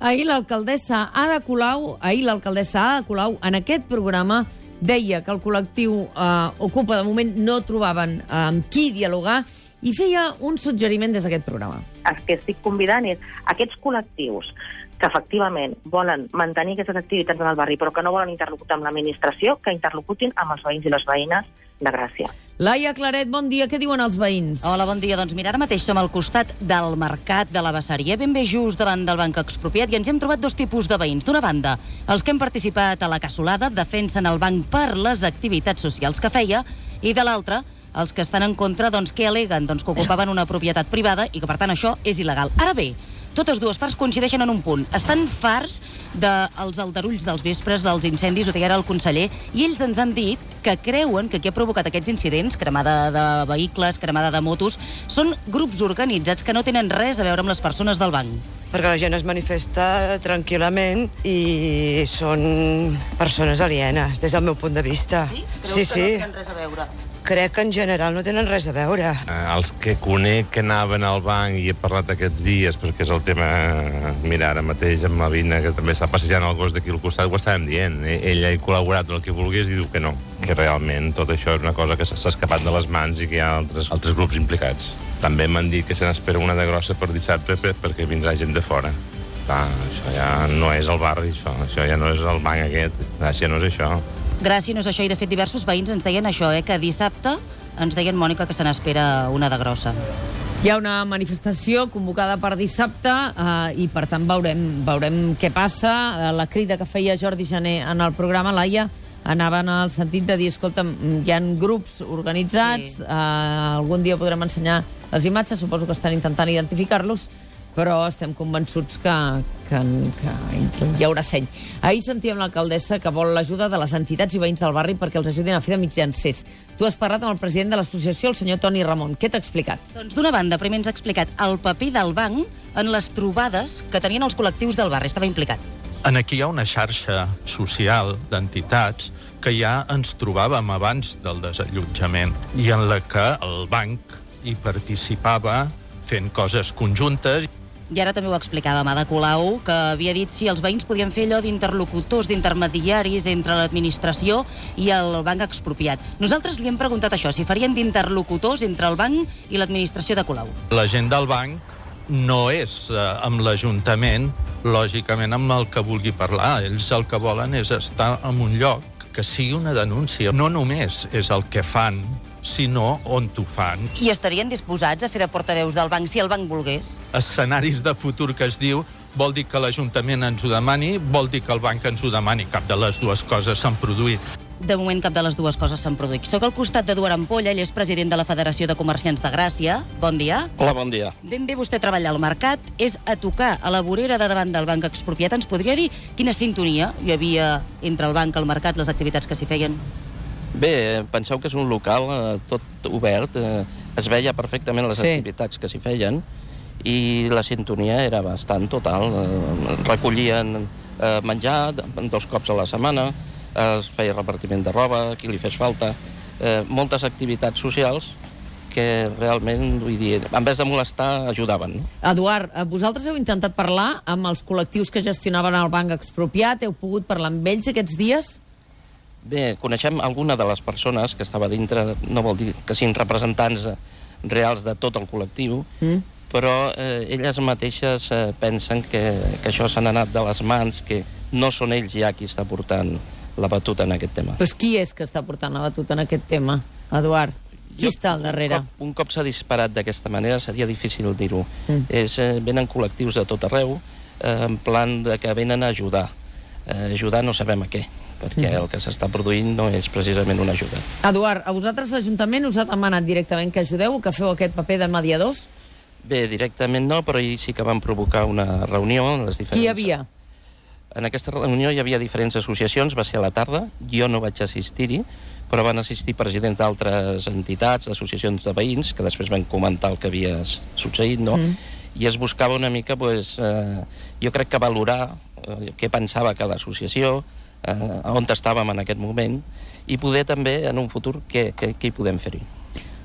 Ahir l'alcaldessa Ada Colau, ahir l'alcaldessa Ada Colau, en aquest programa, deia que el col·lectiu eh, Ocupa de moment no trobaven eh, amb qui dialogar i feia un suggeriment des d'aquest programa. El que estic convidant és aquests col·lectius que efectivament volen mantenir aquestes activitats en el barri però que no volen interlocutar amb l'administració, que interlocutin amb els veïns i les veïnes de Gràcia. Laia Claret, bon dia. Què diuen els veïns? Hola, bon dia. Doncs mira, ara mateix som al costat del mercat de la Besseria, ben bé just davant del banc expropiat, i ens hem trobat dos tipus de veïns. D'una banda, els que hem participat a la cassolada defensen el banc per les activitats socials que feia, i de l'altra, els que estan en contra, doncs, que aleguen doncs, que ocupaven una propietat privada i que, per tant, això és il·legal. Ara bé, totes dues parts coincideixen en un punt. Estan farts dels de aldarulls dels vespres, dels incendis, ho deia ara el conseller, i ells ens han dit que creuen que qui ha provocat aquests incidents, cremada de vehicles, cremada de motos, són grups organitzats que no tenen res a veure amb les persones del banc. Perquè la gent es manifesta tranquil·lament i són persones alienes, des del meu punt de vista. Sí? Creus sí, que sí. no tenen res a veure? Crec que en general no tenen res a veure. Eh, els que conec que anaven al banc i he parlat aquests dies, perquè és el tema... Mira, ara mateix amb la Vina, que també està passejant el gos d'aquí al costat, ho estàvem dient. E- Ella ha col·laborat el que volgués i diu que no, que realment tot això és una cosa que s'ha escapat de les mans i que hi ha altres, altres grups implicats. També m'han dit que se n'espera una de grossa per dissabte per, perquè vindrà gent de fora. Clar, això ja no és el barri, això. Això ja no és el banc aquest. Gràcia no és això. Gràcia no és això, i de fet diversos veïns ens deien això, eh, que dissabte ens deien, Mònica, que se n'espera una de grossa. Hi ha una manifestació convocada per dissabte eh, i, per tant, veurem, veurem què passa. Eh, la crida que feia Jordi Jané en el programa, Laia, anava en el sentit de dir, escolta, hi ha grups organitzats, sí. eh, algun dia podrem ensenyar les imatges, suposo que estan intentant identificar-los, però estem convençuts que, que, que hi haurà seny. Ahir sentíem l'alcaldessa que vol l'ajuda de les entitats i veïns del barri perquè els ajudin a fer de mitjancers. Tu has parlat amb el president de l'associació, el senyor Toni Ramon. Què t'ha explicat? Doncs d'una banda, primer ens ha explicat el paper del banc en les trobades que tenien els col·lectius del barri. Estava implicat. En aquí hi ha una xarxa social d'entitats que ja ens trobàvem abans del desallotjament i en la que el banc hi participava fent coses conjuntes I ara també ho explicava Ada Colau, que havia dit si els veïns podien fer allò d'interlocutors, d'intermediaris entre l'administració i el banc expropiat. Nosaltres li hem preguntat això, si farien d'interlocutors entre el banc i l'administració de Colau. La gent del banc no és eh, amb l'Ajuntament, lògicament amb el que vulgui parlar. Ells el que volen és estar en un lloc que sigui una denúncia. No només és el que fan, sinó on t'ho fan. I estarien disposats a fer de portaveus del banc si el banc volgués? Escenaris de futur que es diu vol dir que l'Ajuntament ens ho demani, vol dir que el banc ens ho demani. Cap de les dues coses s'han produït. De moment cap de les dues coses s'han produït. Soc al costat d'Eduard Ampolla, ell és president de la Federació de Comerciants de Gràcia. Bon dia. Hola, bon dia. Ben bé vostè treballa al mercat, és a tocar a la vorera de davant del banc expropiat. Ens podria dir quina sintonia hi havia entre el banc, el mercat, les activitats que s'hi feien? Bé, penseu que és un local eh, tot obert, eh, es veia perfectament les Sí. activitats que s'hi feien i la sintonia era bastant total. Eh, recollien eh, menjar dos cops a la setmana, eh, es feia repartiment de roba, qui li fes falta, eh, moltes activitats socials que realment, vull dir, en vez de molestar, ajudaven. No? Eduard, eh, vosaltres heu intentat parlar amb els col·lectius que gestionaven el banc expropiat? Heu pogut parlar amb ells aquests dies? Bé, coneixem alguna de les persones que estava dintre, no vol dir que siguin representants reals de tot el col·lectiu, Mm? però eh, elles mateixes eh, pensen que, que això s'han anat de les mans, que no són ells ja qui està portant la batuta en aquest tema. Però qui és que està portant la batuta en aquest tema, Eduard? Qui Jo- està al darrere? Un cop, un cop s'ha disparat d'aquesta manera seria difícil dir-ho. Mm. És, eh, venen col·lectius de tot arreu eh, en plan de que venen a ajudar. Eh, ajudar no sabem a què, perquè Mm. el que s'està produint no és precisament una ajuda. Eduard, a vosaltres l'Ajuntament us ha demanat directament que ajudeu, que feu aquest paper de mediadors? Bé, directament no, però ahir sí que van provocar una reunió. Les diferents... Qui hi havia? En aquesta reunió hi havia diferents associacions, va ser a la tarda, jo no vaig assistir-hi, però van assistir presidents d'altres entitats, associacions de veïns, que després van comentar el que havia succeït, no? Mm. I es buscava una mica, pues, eh, jo crec que valorar eh, què pensava cada associació, eh, on estàvem en aquest moment, i poder també, en un futur, què, què, què hi podem fer-hi.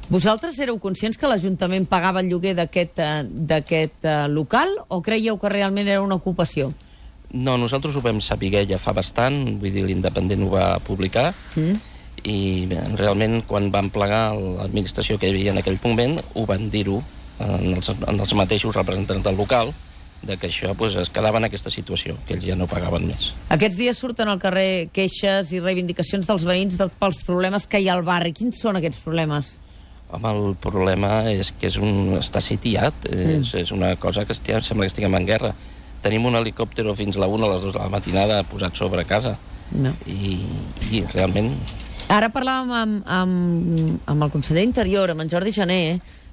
Vosaltres éreu conscients que l'Ajuntament pagava el lloguer d'aquest eh, eh, local o creieu que realment era una ocupació? No, nosaltres ho vam saber ja fa bastant, vull dir, l'Independent ho va publicar, Mm? i realment quan van plegar l'administració que hi havia en aquell moment ho van dir-ho en, els, en els mateixos representants del local de que això pues, es quedava en aquesta situació, que ells ja no pagaven més. Aquests dies surten al carrer queixes i reivindicacions dels veïns del, pels problemes que hi ha al barri. Quins són aquests problemes? Home, el problema és que és un, està sitiat, és, és una cosa que estia, sembla que estiguem en guerra. Tenim un helicòpter fins la 1 a les 2 de la matinada posat sobre casa No. i, i realment Ara parlàvem amb, amb, amb el conseller Interior, amb en Jordi Jané,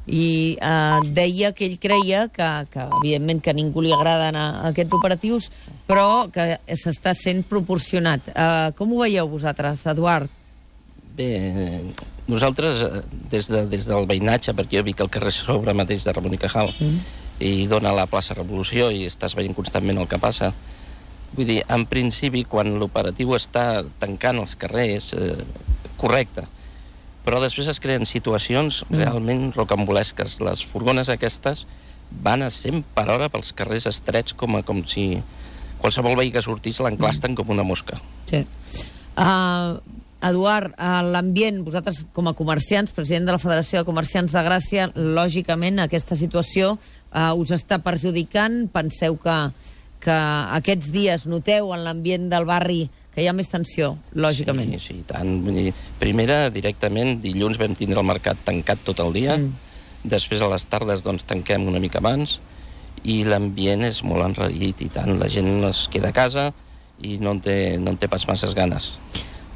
i eh, deia que ell creia que, que evidentment que a ningú li agraden a, a aquests operatius, però que s'està sent proporcionat. Eh, com ho veieu vosaltres, Eduard? Bé, nosaltres, eh, des, de, des del veïnatge, perquè jo vic al carrer sobre mateix de Ramon i Cajal, mm. i dona la plaça Revolució i estàs veient constantment el que passa, vull dir, en principi, quan l'operatiu està tancant els carrers, eh, correcte, però després es creen situacions mm. realment rocambolesques. Les furgones aquestes van a 100 per hora pels carrers estrets com, a, com si qualsevol veí que sortís l'enclasten com una mosca. Sí. Uh, Eduard, uh, l'ambient, vosaltres com a comerciants, president de la Federació de Comerciants de Gràcia, lògicament aquesta situació uh, us està perjudicant. Penseu que, que aquests dies noteu en l'ambient del barri que hi ha més tensió, lògicament. Sí, sí, tant. Vull dir, primera, directament, dilluns vam tindre el mercat tancat tot el dia, Mm. després a les tardes doncs tanquem una mica abans, i l'ambient és molt enrarit i tant. La gent es queda a casa i no en té, no en té pas masses ganes.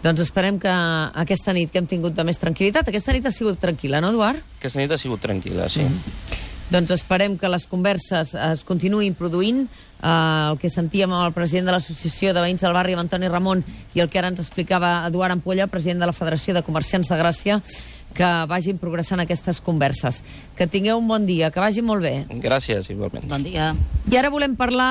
Doncs esperem que aquesta nit que hem tingut de més tranquil·litat, aquesta nit ha sigut tranquil·la, no, Eduard? Aquesta nit ha sigut tranquil·la, sí. Mm. Doncs esperem que les converses es continuïn produint. Eh, el que sentíem amb el president de l'Associació de Veïns del Barri, amb Antoni Ramon, i el que ara ens explicava Eduard Ampolla, president de la Federació de Comerciants de Gràcia, que vagin progressant aquestes converses. Que tingueu un bon dia, que vagi molt bé. Gràcies, igualment. Bon dia. I ara volem parlar